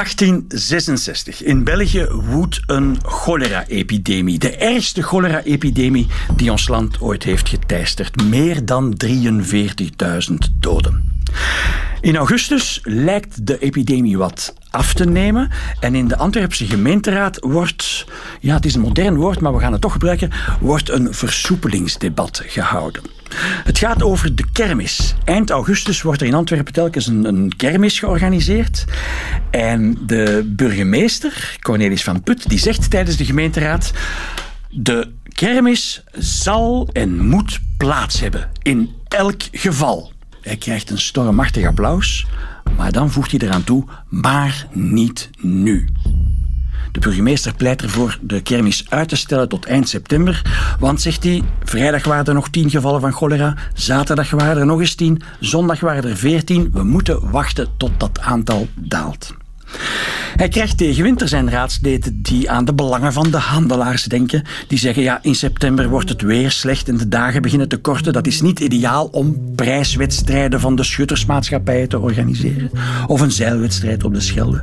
1866. In België woedt een cholera-epidemie. De ergste cholera-epidemie die ons land ooit heeft geteisterd. Meer dan 43.000 doden. In augustus lijkt de epidemie wat af te nemen. En in de Antwerpse gemeenteraad wordt, ja het is een modern woord, maar we gaan het toch gebruiken, wordt een versoepelingsdebat gehouden. Het gaat over de kermis. Eind augustus wordt er in Antwerpen telkens een, een kermis georganiseerd. En de burgemeester, Cornelis van Put, die zegt tijdens de gemeenteraad... De kermis zal en moet plaats hebben. In elk geval. Hij krijgt een stormachtig applaus, maar dan voegt hij eraan toe, maar niet nu. De burgemeester pleit ervoor de kermis uit te stellen tot eind september. Want, zegt hij, vrijdag waren er nog tien gevallen van cholera, zaterdag waren er nog eens tien, zondag waren er veertien. We moeten wachten tot dat aantal daalt. Hij krijgt tegenwind. Er zijn raadsleden die aan de belangen van de handelaars denken. Die zeggen, ja, in september wordt het weer slecht en de dagen beginnen te korten. Dat is niet ideaal om prijswedstrijden van de schuttersmaatschappijen te organiseren. Of een zeilwedstrijd op de Schelde.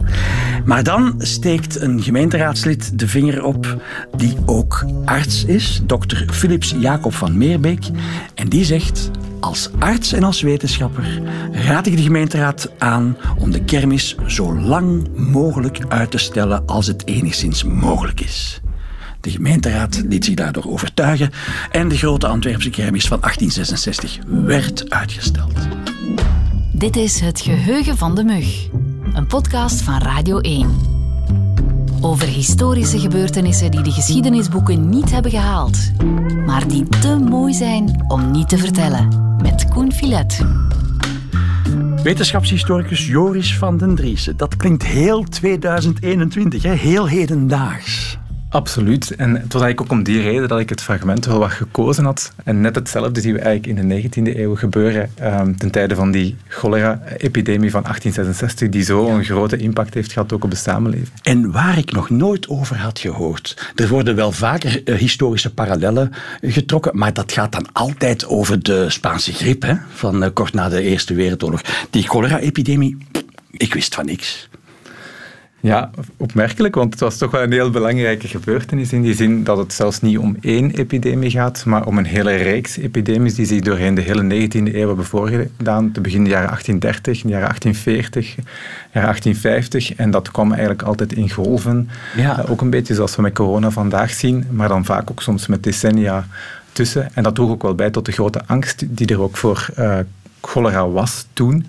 Maar dan steekt een gemeenteraadslid de vinger op die ook arts is. Dokter Philips Jacob van Meerbeek. En die zegt, als arts en als wetenschapper raad ik de gemeenteraad aan om de kermis zo lang mogelijk uit te stellen als het enigszins mogelijk is. De gemeenteraad liet zich daardoor overtuigen en de grote Antwerpse kermis van 1866 werd uitgesteld. Dit is Het Geheugen van de Mug, een podcast van Radio 1. Over historische gebeurtenissen die de geschiedenisboeken niet hebben gehaald, maar die te mooi zijn om niet te vertellen met Koen Filet. Wetenschapshistoricus Joris van den Driessen. Dat klinkt heel 2021, hè? heel hedendaags. Absoluut. En het was eigenlijk ook om die reden dat ik het fragment wel wat gekozen had. En net hetzelfde zien we eigenlijk in de 19e eeuw gebeuren, um, ten tijde van die cholera-epidemie van 1866, die zo een grote impact heeft gehad ook op de samenleving. En waar ik nog nooit over had gehoord. Er worden wel vaker uh, historische parallellen getrokken, maar dat gaat dan altijd over de Spaanse griep, hè, van uh, kort na de Eerste Wereldoorlog. Die cholera-epidemie, ik wist van niks. Ja, opmerkelijk, want het was toch wel een heel belangrijke gebeurtenis in die zin dat het zelfs niet om één epidemie gaat, maar om een hele reeks epidemies die zich doorheen de hele 19e eeuw hebben voorgedaan, te begin de jaren 1830, de jaren 1840, jaren 1850. En dat kwam eigenlijk altijd in golven. Ja. Uh, ook een beetje zoals we met corona vandaag zien, maar dan vaak ook soms met decennia tussen. En dat droeg ook wel bij tot de grote angst die er ook voor uh, cholera was toen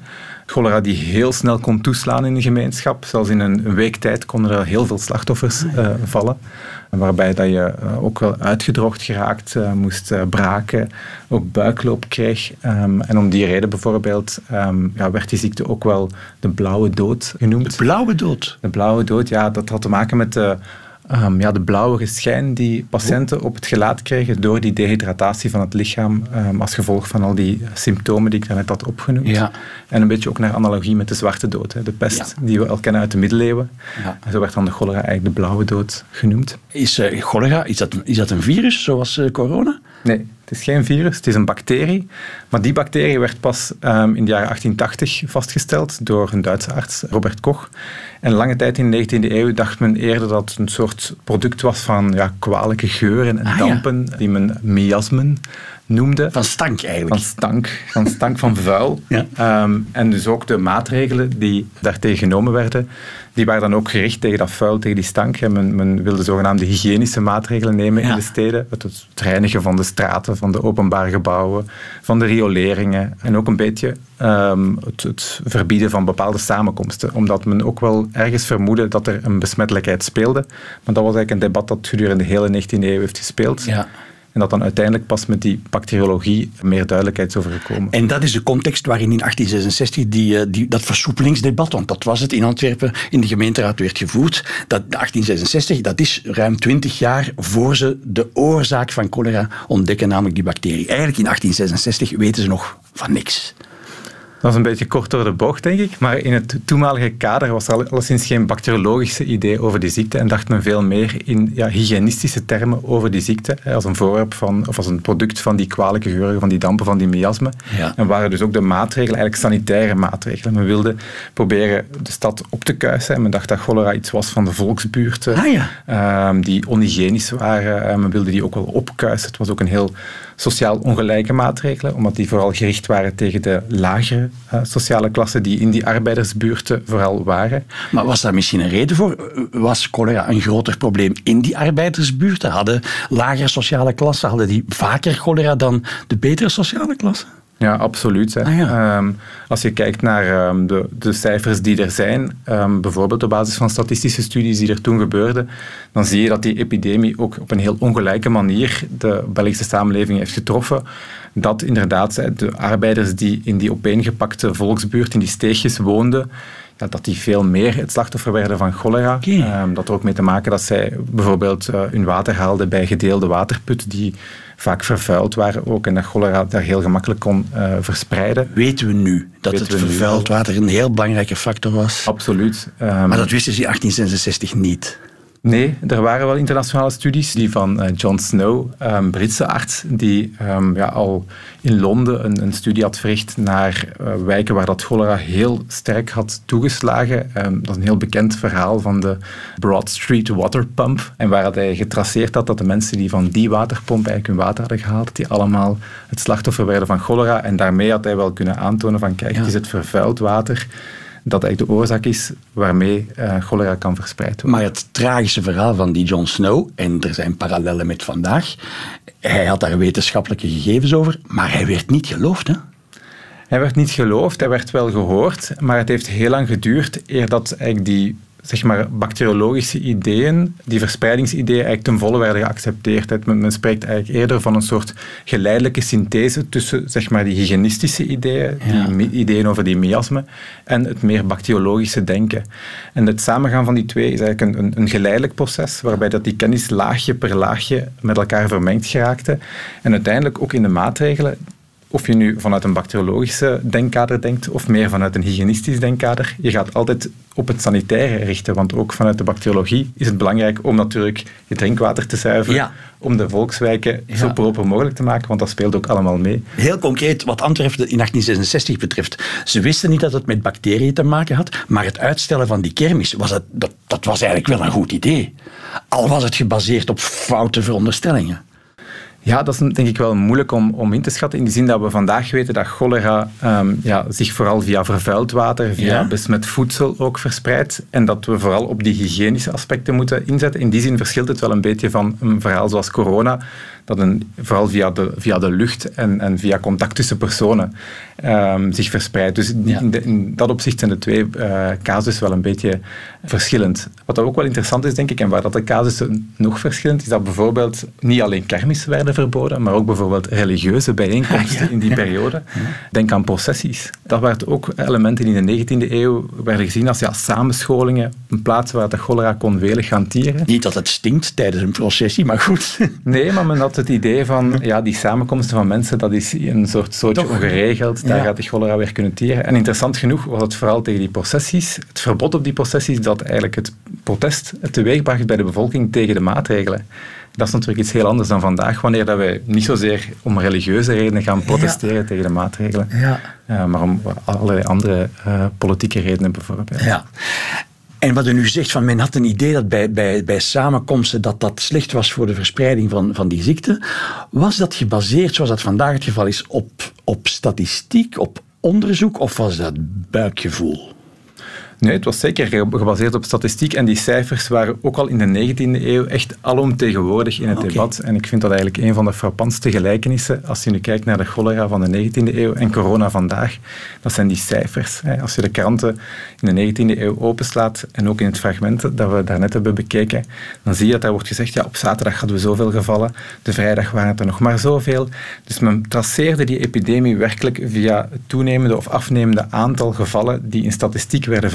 cholera die heel snel kon toeslaan in de gemeenschap. Zelfs in een, week tijd konden er heel veel slachtoffers uh, vallen. Waarbij dat je uh, ook wel uitgedroogd geraakt, uh, moest braken, ook buikloop kreeg. Um, en om die reden bijvoorbeeld um, ja, werd die ziekte ook wel de blauwe dood genoemd. De blauwe dood? De blauwe dood, ja. Dat had te maken met de um, ja, de blauwe schijn die patiënten op het gelaat kregen door die dehydratatie van het lichaam um, als gevolg van al die symptomen die ik daarnet had opgenoemd. Ja. En een beetje ook naar analogie met de zwarte dood, hè, de pest die we al kennen uit de middeleeuwen. Ja. Zo werd dan de cholera eigenlijk de blauwe dood genoemd. Is uh, cholera, is dat, is dat een virus zoals uh, corona? Nee, het is geen virus, het is een bacterie. Maar die bacterie werd pas um, in de jaren 1880 vastgesteld door een Duitse arts, Robert Koch. En lange tijd in de 19e eeuw dacht men eerder dat het een soort product was van ja, kwalijke geuren en ah, dampen, die men miasmen noemde. Van stank eigenlijk. Van stank, van stank van vuil. Ja. Um, en dus ook de maatregelen die daartegen genomen werden, die waren dan ook gericht tegen dat vuil, tegen die stank. Men, men wilde zogenaamde hygiënische maatregelen nemen in de steden. Het, het reinigen van de straten, van de openbare gebouwen, van de rioleringen. En ook een beetje um, het, het, verbieden van bepaalde samenkomsten. Omdat men ook wel ergens vermoedde dat er een besmettelijkheid speelde. Maar dat was eigenlijk een debat dat gedurende de hele 19e eeuw heeft gespeeld. Ja. En dat dan uiteindelijk pas met die bacteriologie meer duidelijkheid is overgekomen. En dat is de context waarin in 1866 die, eh, die, dat versoepelingsdebat, want dat was het in Antwerpen, in de gemeenteraad werd gevoerd. Dat 1866, dat is ruim 20 jaar voor ze de oorzaak van cholera ontdekken, namelijk die bacterie. Eigenlijk in 1866 weten ze nog van niks. Dat is een beetje kort door de bocht, denk ik. Maar in het toenmalige kader was er alleszins geen bacteriologische idee over die ziekte en dacht men veel meer in ja, hygiënistische termen over die ziekte, als een voorwerp van, of als een product van die kwalijke geuren, van die dampen, van die miasmen. Ja. En waren dus ook de maatregelen eigenlijk sanitaire maatregelen. Men wilde proberen de stad op te kuisen en men dacht dat cholera iets was van de volksbuurten, Ah, ja. ehm, die onhygiënisch waren. En men wilde die ook wel opkuisen. Het was ook een heel sociaal ongelijke maatregelen, omdat die vooral gericht waren tegen de lagere eh, sociale klassen die in die arbeidersbuurten vooral waren. Maar was daar misschien een reden voor? Was cholera een groter probleem in die arbeidersbuurten? Hadden lagere sociale klassen hadden die vaker cholera dan de betere sociale klassen? Ja, absoluut. Hè. Ah, ja. Ehm, als je kijkt naar ehm, de, de cijfers die er zijn, ehm, bijvoorbeeld op basis van statistische studies die er toen gebeurden, dan zie je dat die epidemie ook op een heel ongelijke manier de Belgische samenleving heeft getroffen. Dat inderdaad de arbeiders die in die opeengepakte volksbuurt, in die steegjes woonden, dat die veel meer het slachtoffer werden van cholera. Dat er ook mee te maken dat zij bijvoorbeeld eh, hun water haalden bij gedeelde waterputten die vaak vervuild waren ook en dat cholera daar heel gemakkelijk kon eh, verspreiden. Weten we nu dat Weten het vervuild water een heel belangrijke factor was? Absoluut. Ehm, Maar dat wisten ze in 1866 niet. Nee, er waren wel internationale studies. Die van eh, John Snow, een Britse arts, die ehm, ja, al in Londen een, een studie had verricht naar eh, wijken waar dat cholera heel sterk had toegeslagen. Ehm, dat is een heel bekend verhaal van de Broad Street Water Pump. En waar hij getraceerd had dat de mensen die van die waterpomp eigenlijk hun water hadden gehaald, die allemaal het slachtoffer werden van cholera. En daarmee had hij wel kunnen aantonen van kijk, Ja. het is het vervuild water dat eigenlijk de oorzaak is waarmee eh, cholera kan verspreid worden. Maar het tragische verhaal van die John Snow, en er zijn parallellen met vandaag, hij had daar wetenschappelijke gegevens over, maar hij werd niet geloofd. Hè? Hij werd niet geloofd, hij werd wel gehoord, maar het heeft heel lang geduurd eer dat eigenlijk die zeg maar, bacteriologische ideeën, die verspreidingsideeën, eigenlijk ten volle werden geaccepteerd. Men, men spreekt eigenlijk eerder van een soort geleidelijke synthese tussen zeg maar, die hygiënistische ideeën, Ja. die ideeën over die miasmen, en het meer bacteriologische denken. En het samengaan van die twee is eigenlijk een, een, een geleidelijk proces, waarbij dat die kennis laagje per laagje met elkaar vermengd geraakte. En uiteindelijk ook in de maatregelen of je nu vanuit een bacteriologische denkkader denkt of meer vanuit een hygiënistisch denkkader, je gaat altijd op het sanitaire richten. Want ook vanuit de bacteriologie is het belangrijk om natuurlijk je drinkwater te zuiveren, Ja. om de volkswijken Ja. zo proper mogelijk te maken, want dat speelt ook allemaal mee. Heel concreet, wat Antwerpen in 1866 betreft. Ze wisten niet dat het met bacteriën te maken had, maar het uitstellen van die kermis, was het, dat, dat was eigenlijk wel een goed idee. Al was het gebaseerd op foute veronderstellingen. Ja, dat is denk ik wel moeilijk om, om in te schatten. In die zin dat we vandaag weten dat cholera ehm, ja, zich vooral via vervuild water, via Ja. besmet voedsel ook verspreidt. En dat we vooral op die hygiënische aspecten moeten inzetten. In die zin verschilt het wel een beetje van een verhaal zoals corona. Dat een, vooral via de, via de lucht en, en via contact tussen personen ehm, zich verspreidt. Dus in, Ja. in de- in dat opzicht zijn de twee eh casussen wel een beetje verschillend. Wat ook wel interessant is, denk ik, en waar dat de casussen nog verschillend is, dat bijvoorbeeld niet alleen kermissen werden verboden, maar ook bijvoorbeeld religieuze bijeenkomsten Ah, ja, in die ja. periode. Denk aan processies. Dat waren ook elementen die in de 19e eeuw werden gezien als ja, samenscholingen, een plaats waar de cholera kon welig gaan tieren. Niet dat het stinkt tijdens een processie, maar goed. Nee, maar men had het idee van ja, die samenkomsten van mensen, dat is een soort soortje Toch? ongeregeld. Daar Ja. gaat de cholera weer kunnen tieren. En interessant genoeg was het vooral tegen die processies, het verbod op die processies, dat eigenlijk het protest teweegbracht bij de bevolking tegen de maatregelen. Dat is natuurlijk iets heel anders dan vandaag, wanneer dat wij niet zozeer om religieuze redenen gaan protesteren tegen de maatregelen, Ja. eh, maar om allerlei andere eh, politieke redenen bijvoorbeeld. Ja. En wat u nu zegt, van men had een idee dat bij, bij, bij samenkomsten dat dat slecht was voor de verspreiding van, van die ziekte. Was dat gebaseerd, zoals dat vandaag het geval is, op, op statistiek, op onderzoek of was dat buikgevoel? Nee, het was zeker ge- gebaseerd op statistiek en die cijfers waren ook al in de 19e eeuw echt alomtegenwoordig in het debat. En ik vind dat eigenlijk een van de frappantste gelijkenissen als je nu kijkt naar de cholera van de 19e eeuw en corona vandaag. Dat zijn die cijfers. Als je de kranten in de 19e eeuw openslaat en ook in het fragment dat we daarnet hebben bekeken, dan zie je dat daar wordt gezegd, ja, op zaterdag hadden we zoveel gevallen, de vrijdag waren het er nog maar zoveel. Dus men traceerde die epidemie werkelijk via het toenemende of afnemende aantal gevallen die in statistiek werden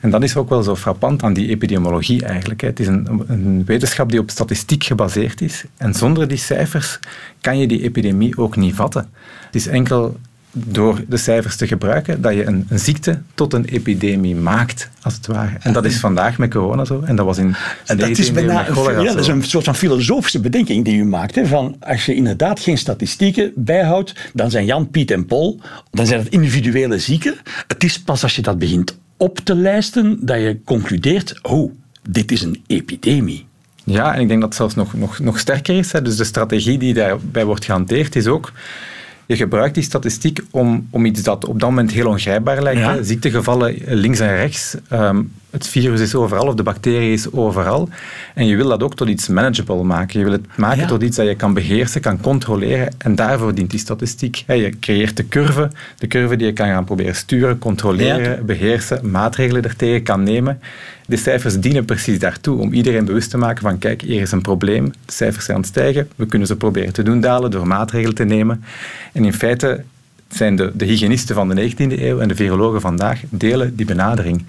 En dat is ook wel zo frappant aan die epidemiologie eigenlijk. Het is een, een wetenschap die op statistiek gebaseerd is. En zonder die cijfers kan je die epidemie ook niet vatten. Het is enkel door de cijfers te gebruiken, dat je een, een, ziekte tot een epidemie maakt, als het ware. En dat is vandaag met corona zo. En dat was in en dat is bijna, ja, dat is een soort van filosofische bedenking die u maakt. Hè, van als je inderdaad geen statistieken bijhoudt, dan zijn Jan, Piet en Paul, dan zijn het individuele zieken. Het is pas als je dat begint op te lijsten dat je concludeert, oh, dit is een epidemie. Ja, en ik denk dat het zelfs nog, nog, nog sterker is. Hè. Dus de strategie die daarbij wordt gehanteerd is ook je gebruikt die statistiek om, om iets dat op dat moment heel ongrijpbaar lijkt. Ziektegevallen links en rechts. Ehm, het virus is overal of de bacterie is overal. En je wil dat ook tot iets manageable maken. Je wil het maken tot iets dat je kan beheersen, kan controleren. En daarvoor dient die statistiek. Je creëert de curve, de curve die je kan gaan proberen sturen, controleren, beheersen, maatregelen ertegen kan nemen. De cijfers dienen precies daartoe, om iedereen bewust te maken van kijk, hier is een probleem, de cijfers zijn aan het stijgen, we kunnen ze proberen te doen dalen door maatregelen te nemen. En in feite zijn de, de hygiënisten van de 19e eeuw en de virologen vandaag delen die benadering.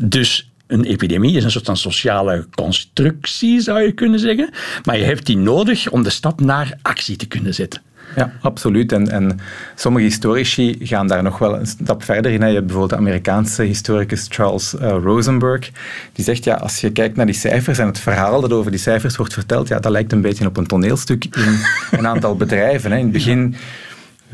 Dus een epidemie is een soort van sociale constructie, zou je kunnen zeggen. Maar je hebt die nodig om de stap naar actie te kunnen zetten. Ja, absoluut. En, en sommige historici gaan daar nog wel een stap verder in. Je hebt bijvoorbeeld de Amerikaanse historicus Charles uh, Rosenberg. Die zegt, ja, als je kijkt naar die cijfers en het verhaal dat over die cijfers wordt verteld, ja, dat lijkt een beetje op een toneelstuk in een aantal bedrijven. Hè. In het begin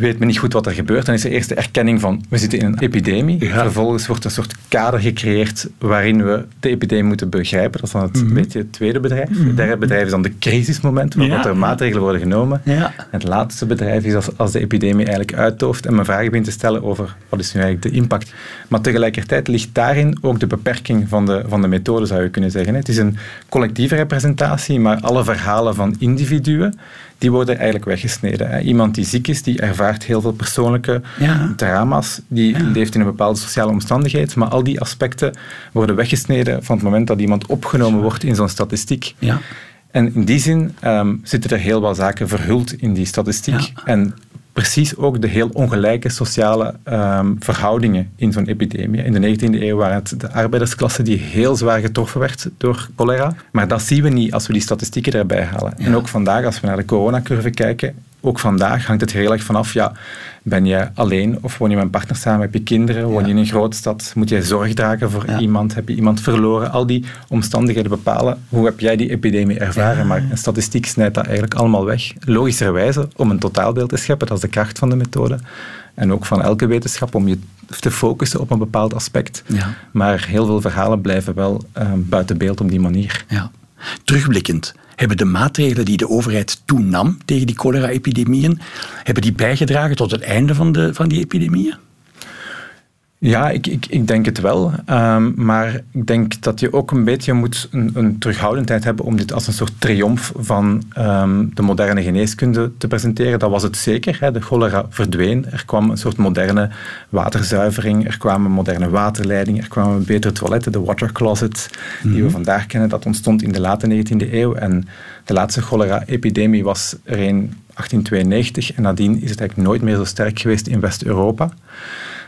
weet men niet goed wat er gebeurt. Dan is er eerst de erkenning van we zitten in een epidemie. Vervolgens wordt een soort kader gecreëerd waarin we de epidemie moeten begrijpen. Dat is dan het, mm beetje het tweede bedrijf. Mhm. Het derde bedrijf is dan de crisismoment, waarop er maatregelen worden genomen. En het laatste bedrijf is als, als de epidemie eigenlijk uitdooft en men vragen begint te stellen over wat is nu eigenlijk de impact. Maar tegelijkertijd ligt daarin ook de beperking van de, van de methode, zou je kunnen zeggen. Het is een collectieve representatie, maar alle verhalen van individuen die worden eigenlijk weggesneden. Iemand die ziek is, die ervaart heel veel persoonlijke drama's, die leeft in een bepaalde sociale omstandigheid, maar al die aspecten worden weggesneden van het moment dat iemand opgenomen wordt in zo'n statistiek. Ja. En in die zin um, zitten er heel wat zaken verhuld in die statistiek. En precies ook de heel ongelijke sociale um, verhoudingen in zo'n epidemie. In de 19e eeuw waren het de arbeidersklasse die heel zwaar getroffen werd door cholera. Maar dat zien we niet als we die statistieken erbij halen. En ook vandaag, als we naar de coronacurve kijken, ook vandaag hangt het heel erg vanaf, ja, ben je alleen of woon je met een partner samen, heb je kinderen, woon je in een grote stad, moet jij zorg dragen voor iemand, heb je iemand verloren, al die omstandigheden bepalen hoe heb jij die epidemie ervaren, maar een statistiek snijdt dat eigenlijk allemaal weg. Logischerwijze, om een totaalbeeld te scheppen, dat is de kracht van de methode. En ook van elke wetenschap om je te focussen op een bepaald aspect. Ja. Maar heel veel verhalen blijven wel uh, buiten beeld op die manier. Ja. Terugblikkend, hebben de maatregelen die de overheid toen nam tegen die cholera-epidemieën, hebben die bijgedragen tot het einde van, de, van die epidemieën? Ja, ik, ik, ik denk het wel. Um, maar ik denk dat je ook een beetje moet een, een terughoudendheid hebben om dit als een soort triomf van um, de moderne geneeskunde te presenteren. Dat was het zeker. Hè. De cholera verdween. Er kwam een soort moderne waterzuivering. Er kwamen moderne waterleidingen. Er kwamen betere toiletten, de water closet, die we mhm. vandaag kennen. Dat ontstond in de late 19e eeuw. En de laatste cholera-epidemie was er in 1892. En nadien is het eigenlijk nooit meer zo sterk geweest in West-Europa.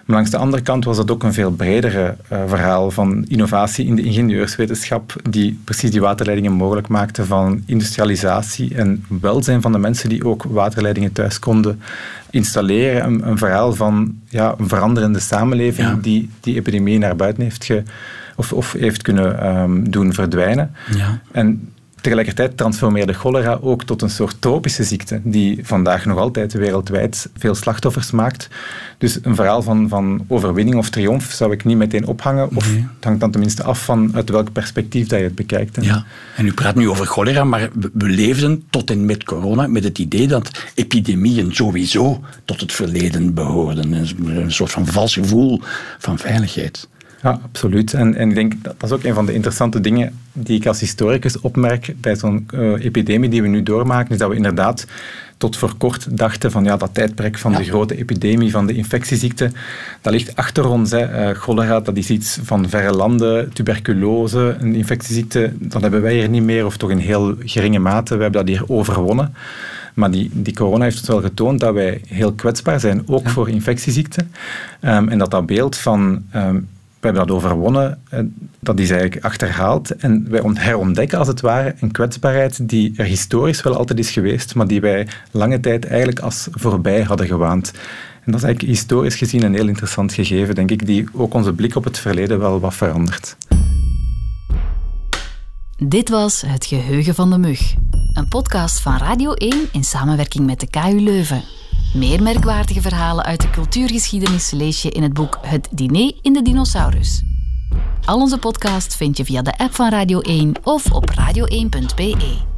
Maar langs de andere kant was dat ook een veel bredere uh, verhaal van innovatie in de ingenieurswetenschap, die precies die waterleidingen mogelijk maakte, van industrialisatie en welzijn van de mensen die ook waterleidingen thuis konden installeren. Een, een verhaal van ja, een veranderende samenleving die die epidemie naar buiten heeft, ge, of, of heeft kunnen um, doen verdwijnen. Ja. En Tegelijkertijd transformeerde cholera ook tot een soort tropische ziekte, die vandaag nog altijd wereldwijd veel slachtoffers maakt. Dus een verhaal van, van overwinning of triomf zou ik niet meteen ophangen. Of het hangt dan tenminste af van uit welk perspectief dat je het bekijkt. Ja, en u praat nu over cholera, maar we leefden tot en met corona met het idee dat epidemieën sowieso tot het verleden behoorden. Een soort van vals gevoel van veiligheid. Ja, absoluut. En, en ik denk dat, dat is ook een van de interessante dingen die ik als historicus opmerk bij zo'n uh, epidemie die we nu doormaken, is dat we inderdaad tot voor kort dachten van ja, dat tijdperk van de grote epidemie, van de infectieziekte, dat ligt achter ons. Hè. Uh, cholera, dat is iets van verre landen, tuberculose, een infectieziekte, dat hebben wij hier niet meer, of toch in heel geringe mate. We hebben dat hier overwonnen. Maar die, die corona heeft ons wel getoond dat wij heel kwetsbaar zijn, ook voor infectieziekten. Um, en dat dat beeld van um, we hebben dat overwonnen. Dat is eigenlijk achterhaald. En wij herontdekken als het ware een kwetsbaarheid die er historisch wel altijd is geweest, maar die wij lange tijd eigenlijk als voorbij hadden gewaand. En dat is eigenlijk historisch gezien een heel interessant gegeven, denk ik, die ook onze blik op het verleden wel wat verandert. Dit was Het Geheugen van de Mug, een podcast van Radio 1 in samenwerking met de KU Leuven. Meer merkwaardige verhalen uit de cultuurgeschiedenis lees je in het boek Het Diner in de Dinosaurus. Al onze podcast vind je via de app van Radio 1 of op radio1.be.